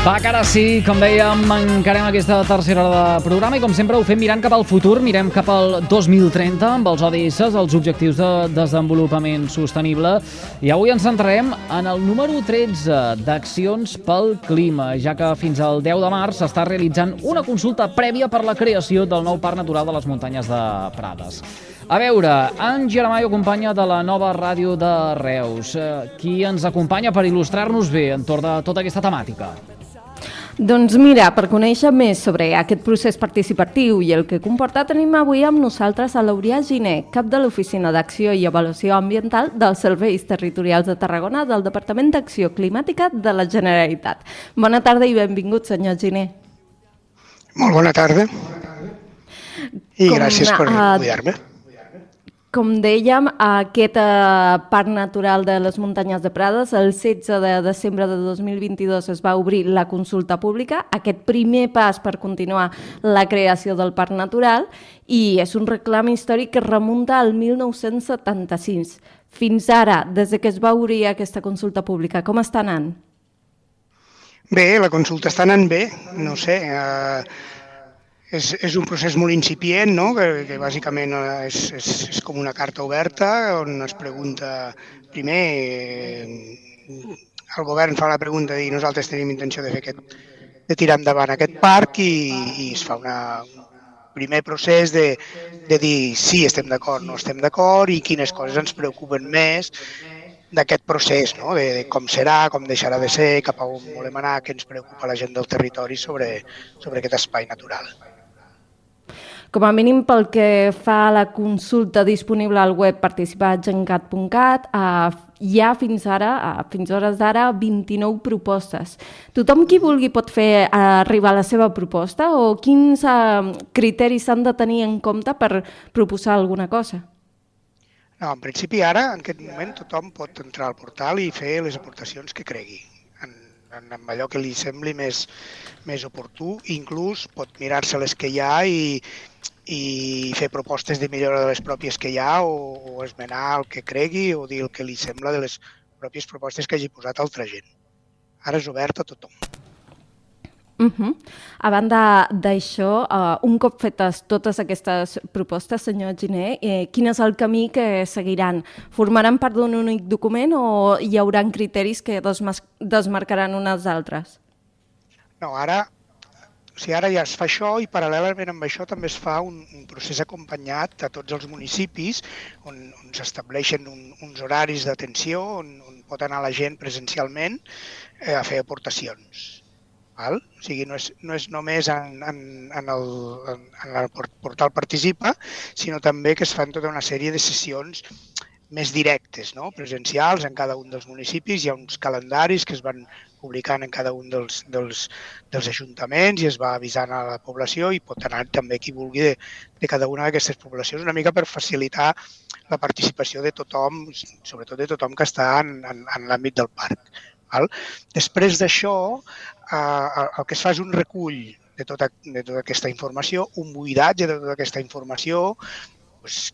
Va, que ara sí, com dèiem, encarem aquesta tercera hora de programa i com sempre ho fem mirant cap al futur, mirem cap al 2030 amb els ODS, els Objectius de Desenvolupament Sostenible i avui ens centrarem en el número 13 d'accions pel clima, ja que fins al 10 de març s'està realitzant una consulta prèvia per la creació del nou Parc Natural de les Muntanyes de Prades. A veure, en Germà acompanya de la nova ràdio de Reus. Eh, qui ens acompanya per il·lustrar-nos bé entorn de tota aquesta temàtica? Doncs mira, per conèixer més sobre aquest procés participatiu i el que comporta, tenim avui amb nosaltres a l'Aurià Giné, cap de l'Oficina d'Acció i Avaluació Ambiental dels Serveis Territorials de Tarragona del Departament d'Acció Climàtica de la Generalitat. Bona tarda i benvingut, senyor Giné. Molt bona tarda i gràcies per cuidar-me. Com dèiem, aquest eh, Parc Natural de les Muntanyes de Prades, el 16 de desembre de 2022 es va obrir la consulta pública, aquest primer pas per continuar la creació del Parc Natural, i és un reclam històric que remunta al 1976. Fins ara, des que es va obrir aquesta consulta pública, com està anant? Bé, la consulta està anant bé, no sé... Eh és, és un procés molt incipient, no? que, que bàsicament és, és, és com una carta oberta on es pregunta primer, eh, el govern fa la pregunta dir nosaltres tenim intenció de fer aquest, de tirar endavant aquest parc i, i es fa una, un primer procés de, de dir sí, estem d'acord, no estem d'acord i quines coses ens preocupen més d'aquest procés, no? de, de com serà, com deixarà de ser, cap a on volem anar, què ens preocupa la gent del territori sobre, sobre aquest espai natural. Com a mínim pel que fa a la consulta disponible al web participagencat.cat, eh, hi ha fins ara, eh, fins hores d'ara, 29 propostes. Tothom qui vulgui pot fer eh, arribar la seva proposta o quins eh, criteris s'han de tenir en compte per proposar alguna cosa? No, en principi ara, en aquest moment, tothom pot entrar al portal i fer les aportacions que cregui en allò que li sembli més, més oportú. Inclús pot mirar-se les que hi ha i, i fer propostes de millora de les pròpies que hi ha o, o esmenar el que cregui o dir el que li sembla de les pròpies propostes que hagi posat altra gent. Ara és obert a tothom. Uh -huh. A banda d'això, uh, un cop fetes totes aquestes propostes, senyor Giné, eh, quin és el camí que seguiran? Formaran part d'un únic document o hi haurà criteris que desmarcaran unes altres? No, ara o sigui, ara ja es fa això i paral·lelament amb això també es fa un, un procés acompanyat a tots els municipis on, on s'estableixen un, uns horaris d'atenció on, on pot anar la gent presencialment eh, a fer aportacions. Val? O sigui, no és, no és només en, en, en, el, en, el portal Participa, sinó també que es fan tota una sèrie de sessions més directes, no? presencials en cada un dels municipis. Hi ha uns calendaris que es van publicant en cada un dels, dels, dels ajuntaments i es va avisant a la població i pot anar també qui vulgui de, de cada una d'aquestes poblacions una mica per facilitar la participació de tothom, sobretot de tothom que està en, en, en l'àmbit del parc. Val? Després d'això, eh, el que es fa és un recull de tota, de tota aquesta informació, un buidatge de tota aquesta informació, doncs,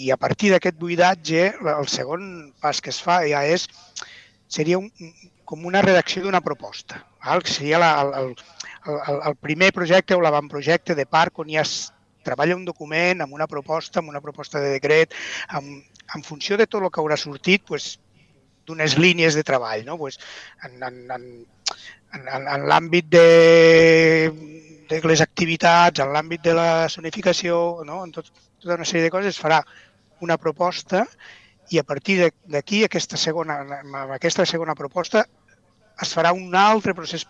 i a partir d'aquest buidatge, el segon pas que es fa ja és, seria un, com una redacció d'una proposta. Val? Seria la, el, el, el primer projecte o l'avantprojecte de parc on ja es treballa un document amb una proposta, amb una proposta de decret, amb, en funció de tot el que haurà sortit, pues, d'unes línies de treball. No? Pues, en en, en, en, en, l'àmbit de, de les activitats, en l'àmbit de la zonificació, no? en tot, tota una sèrie de coses, es farà una proposta i a partir d'aquí, aquesta segona, amb aquesta segona proposta, es farà un altre procés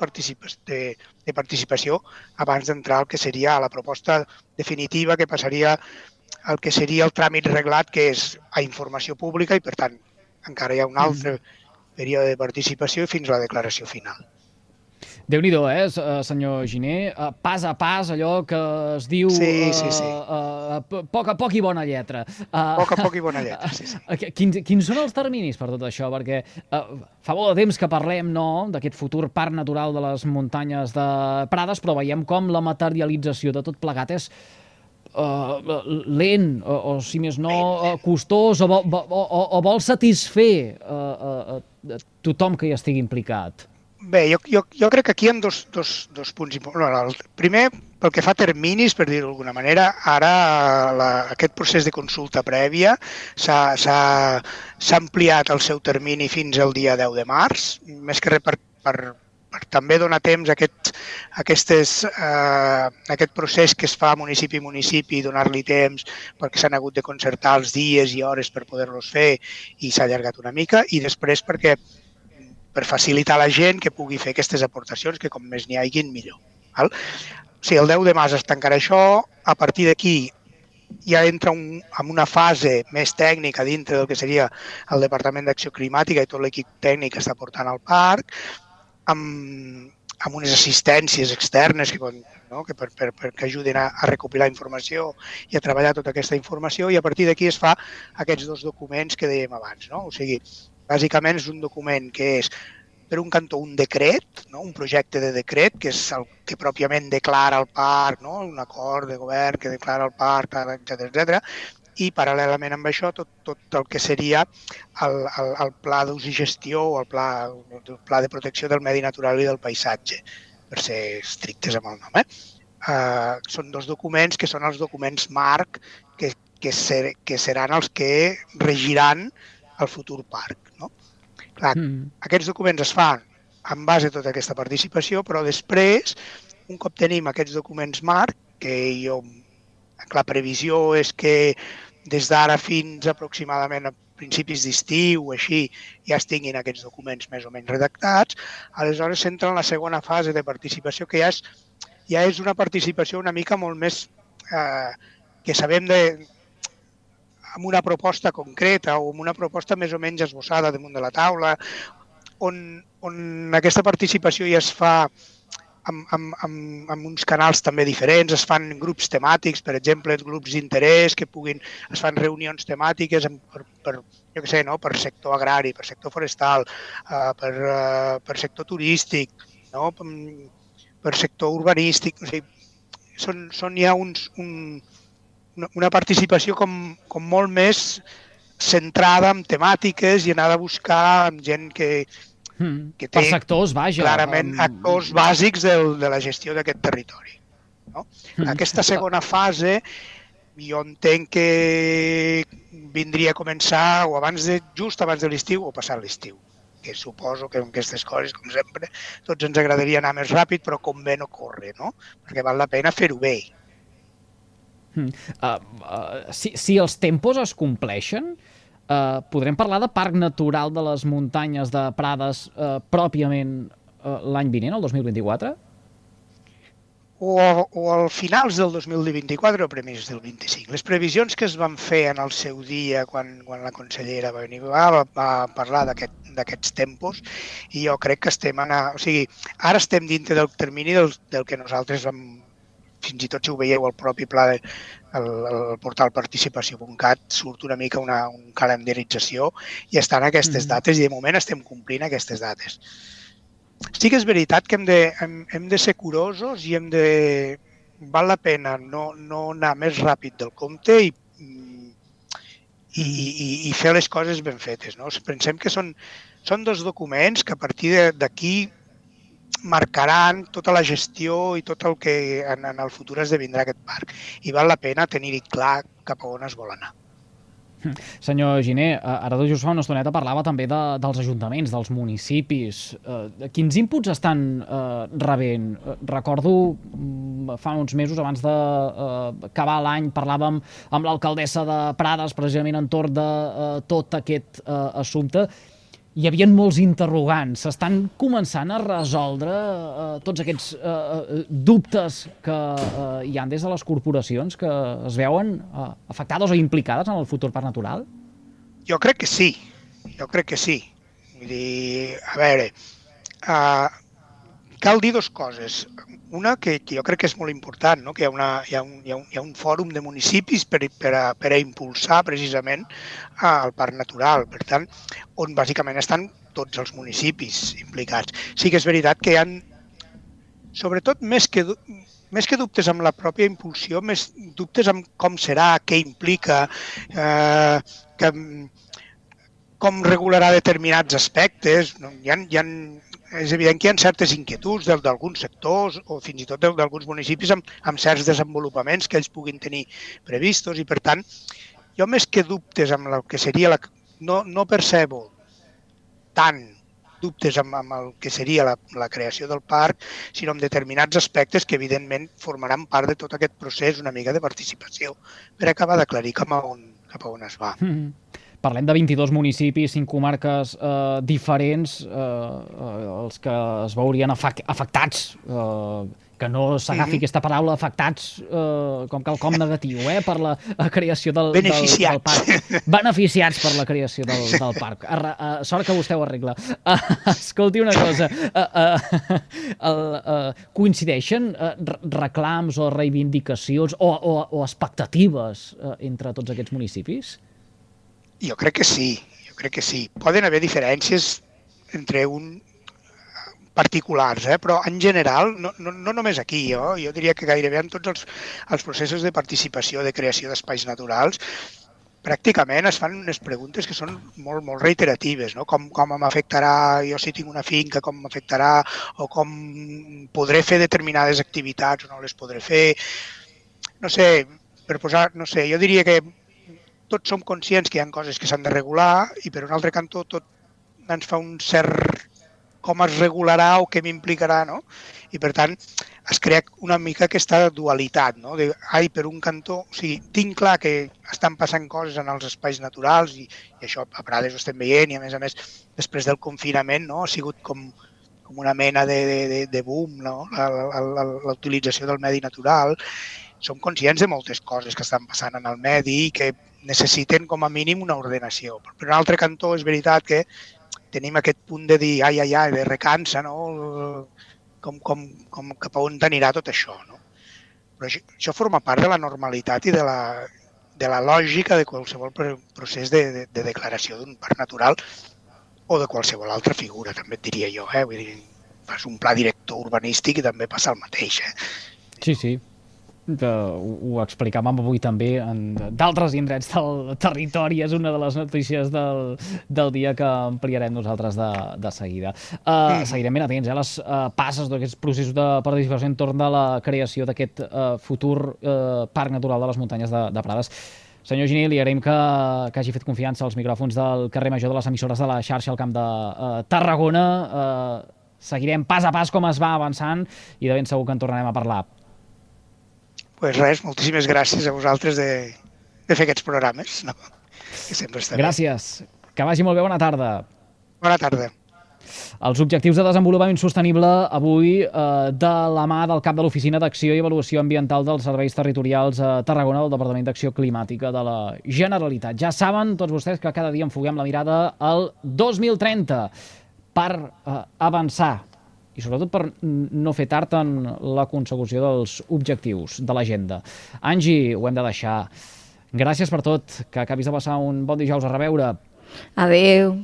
de, de participació abans d'entrar al que seria la proposta definitiva que passaria al que seria el tràmit reglat, que és a informació pública i, per tant, encara hi ha un altre període de participació fins a la declaració final. déu nhi eh, senyor Giner? Pas a pas, allò que es diu... Sí, sí, sí. Uh, uh, poc a poc i bona lletra. Uh, poc a poc i bona lletra, sí, sí. Quins, quins són els terminis per tot això? Perquè uh, fa molt de temps que parlem no, d'aquest futur parc natural de les muntanyes de Prades, però veiem com la materialització de tot plegat és uh, lent, o, o si més no, uh, costós, o, o, o, o vol satisfer uh, uh, tothom que hi estigui implicat? Bé, jo, jo, jo crec que aquí hi ha dos, dos, dos punts importants. El primer, pel que fa a terminis, per dir-ho d'alguna manera, ara la, aquest procés de consulta prèvia s'ha ampliat el seu termini fins al dia 10 de març, més que res per, per, per també donar temps a aquest, a aquestes, eh, aquest procés que es fa municipi a municipi, donar-li temps perquè s'han hagut de concertar els dies i hores per poder-los fer i s'ha allargat una mica, i després perquè per facilitar a la gent que pugui fer aquestes aportacions, que com més n'hi haguin, millor. Val? Sigui, el 10 de març es tancarà això, a partir d'aquí ja entra un, en una fase més tècnica dintre del que seria el Departament d'Acció Climàtica i tot l'equip tècnic que està portant al parc, amb, amb unes assistències externes que, no? que, per, per, per, que ajudin a, a recopilar informació i a treballar tota aquesta informació i a partir d'aquí es fa aquests dos documents que dèiem abans. No? O sigui, Bàsicament és un document que és per un cantó un decret, no? un projecte de decret, que és el que pròpiament declara el parc, no? un acord de govern que declara el parc, etc etc. i paral·lelament amb això tot, tot el que seria el, el, el pla d'ús i gestió o el pla, el pla de protecció del medi natural i del paisatge, per ser estrictes amb el nom. Eh? Uh, són dos documents que són els documents marc que, que, ser, que seran els que regiran el futur parc. Clar, mm. aquests documents es fan en base a tota aquesta participació, però després, un cop tenim aquests documents marc, que jo, la previsió és que des d'ara fins aproximadament a principis d'estiu o així ja es tinguin aquests documents més o menys redactats, aleshores s'entra en la segona fase de participació que ja és, ja és una participació una mica molt més eh, que sabem de, amb una proposta concreta o amb una proposta més o menys esbossada damunt de la taula, on, on aquesta participació ja es fa amb, amb, amb, amb uns canals també diferents, es fan grups temàtics, per exemple, grups d'interès que puguin, es fan reunions temàtiques per, per, jo què sé, no? per sector agrari, per sector forestal, uh, per, uh, per sector turístic, no? per, per sector urbanístic, o sigui, són, són ja uns, un, una, participació com, com molt més centrada en temàtiques i anar a buscar amb gent que, mm, que té per sectors, vaja, clarament amb... actors bàsics del, de la gestió d'aquest territori. No? Mm. Aquesta segona fase jo entenc que vindria a començar o abans de, just abans de l'estiu o passat l'estiu que suposo que amb aquestes coses, com sempre, tots ens agradaria anar més ràpid, però com bé no corre, no? Perquè val la pena fer-ho bé, Uh, uh, si, si els tempos es compleixen, uh, podrem parlar de Parc Natural de les Muntanyes de Prades uh, pròpiament uh, l'any vinent, el 2024? O, o al finals del 2024 o primers del 25. Les previsions que es van fer en el seu dia quan, quan la consellera va venir va, va parlar d'aquests aquest, tempos i jo crec que estem a... O sigui, ara estem dintre del termini del, del que nosaltres vam, fins i tot si ho veieu al propi pla, el, el portal participació.cat surt una mica una, un calendarització i estan aquestes mm. dates i de moment estem complint aquestes dates. Sí que és veritat que hem de, hem, hem de ser curosos i hem de... Val la pena no, no anar més ràpid del compte i, i, i, i fer les coses ben fetes. No? Pensem que són, són dos documents que a partir d'aquí marcaran tota la gestió i tot el que en, en el futur esdevindrà aquest parc. I val la pena tenir-hi clar cap a on es vol anar. Senyor Giner, eh, ara just fa una estoneta parlava també de, dels ajuntaments, dels municipis. Eh, quins inputs estan eh, rebent? Eh, recordo mm, fa uns mesos, abans d'acabar eh, l'any, parlàvem amb l'alcaldessa de Prades precisament entorn de eh, tot aquest eh, assumpte hi havia molts interrogants. S'estan començant a resoldre eh, tots aquests eh, eh, dubtes que eh, hi han des de les corporacions que es veuen eh, afectades o implicades en el futur parc natural? Jo crec que sí, jo crec que sí. Vull dir, a veure, uh, cal dir dues coses. Una, que, que jo crec que és molt important, no? que hi ha, una, hi, ha un, hi, ha un, hi ha un fòrum de municipis per, per, a, per a impulsar precisament el parc natural. Per tant, on bàsicament estan tots els municipis implicats. Sí que és veritat que hi han, sobretot més que, més que dubtes amb la pròpia impulsió, més dubtes amb com serà, què implica, eh, que, com regularà determinats aspectes. Hi ha, hi ha, és evident que hi ha certes inquietuds d'alguns sectors o fins i tot d'alguns municipis amb, amb certs desenvolupaments que ells puguin tenir previstos i, per tant, jo més que dubtes amb el que seria la... No, no percebo tant dubtes amb, amb el que seria la, la creació del parc, sinó amb determinats aspectes que, evidentment, formaran part de tot aquest procés una mica de participació per acabar d'aclarir cap, a cap a on es va. Mm -hmm parlem de 22 municipis, 5 comarques eh, diferents, eh, eh, els que es veurien afectats, eh, que no s'agafi mm -hmm. aquesta paraula afectats eh, com quelcom negatiu eh, per la, la creació del, del, del parc. Beneficiats per la creació del, del parc. A, a, sort que vostè ho arregla. Uh, escolti una cosa, uh, uh, uh, uh, coincideixen uh, reclams o reivindicacions o, o, o expectatives uh, entre tots aquests municipis? Jo crec que sí, jo crec que sí. Poden haver diferències entre un particulars, eh? però en general, no, no, no només aquí, jo, jo diria que gairebé en tots els, els processos de participació, de creació d'espais naturals, pràcticament es fan unes preguntes que són molt, molt reiteratives, no? com, com m'afectarà, jo si tinc una finca, com m'afectarà, o com podré fer determinades activitats o no les podré fer. No sé, per posar, no sé, jo diria que tots som conscients que hi ha coses que s'han de regular i per un altre cantó tot ens fa un cert com es regularà o què m'implicarà, no? I per tant es crea una mica aquesta dualitat, no? De, ai, per un cantó, o sigui, tinc clar que estan passant coses en els espais naturals i, i això a Prades ho estem veient i a més a més després del confinament no? ha sigut com, com una mena de, de, de boom, no? la, utilització del medi natural. Som conscients de moltes coses que estan passant en el medi i que necessiten com a mínim una ordenació. Però per un altre cantó és veritat que tenim aquest punt de dir ai, ai, ai, de recança, no? Com, com, com cap a on anirà tot això, no? Però això, això forma part de la normalitat i de la, de la lògica de qualsevol procés de, de, de declaració d'un parc natural o de qualsevol altra figura, també et diria jo. Eh? Vull dir, fas un pla director urbanístic i també passa el mateix. Eh? Sí, sí, que ho, explicàvem avui també en d'altres indrets del territori, és una de les notícies del, del dia que ampliarem nosaltres de, de seguida. Uh, seguirem ben atents eh, les uh, passes d'aquests processos de participació entorn de la creació d'aquest uh, futur uh, Parc Natural de les Muntanyes de, de Prades. Senyor Gini, li agraïm que, que hagi fet confiança als micròfons del carrer Major de les emissores de la xarxa al Camp de uh, Tarragona. Uh, seguirem pas a pas com es va avançant i de ben segur que en tornarem a parlar pues res, moltíssimes gràcies a vosaltres de, de fer aquests programes. No? Que sempre està gràcies. Bé. Que vagi molt bé. Bona tarda. Bona tarda. Els objectius de desenvolupament sostenible avui eh, de la mà del cap de l'Oficina d'Acció i Avaluació Ambiental dels Serveis Territorials a Tarragona del Departament d'Acció Climàtica de la Generalitat. Ja saben tots vostès que cada dia enfoguem la mirada al 2030 per eh, avançar i sobretot per no fer tard en la consecució dels objectius de l'agenda. Angi, ho hem de deixar. Gràcies per tot, que acabis de passar un bon dijous a reveure. Adeu.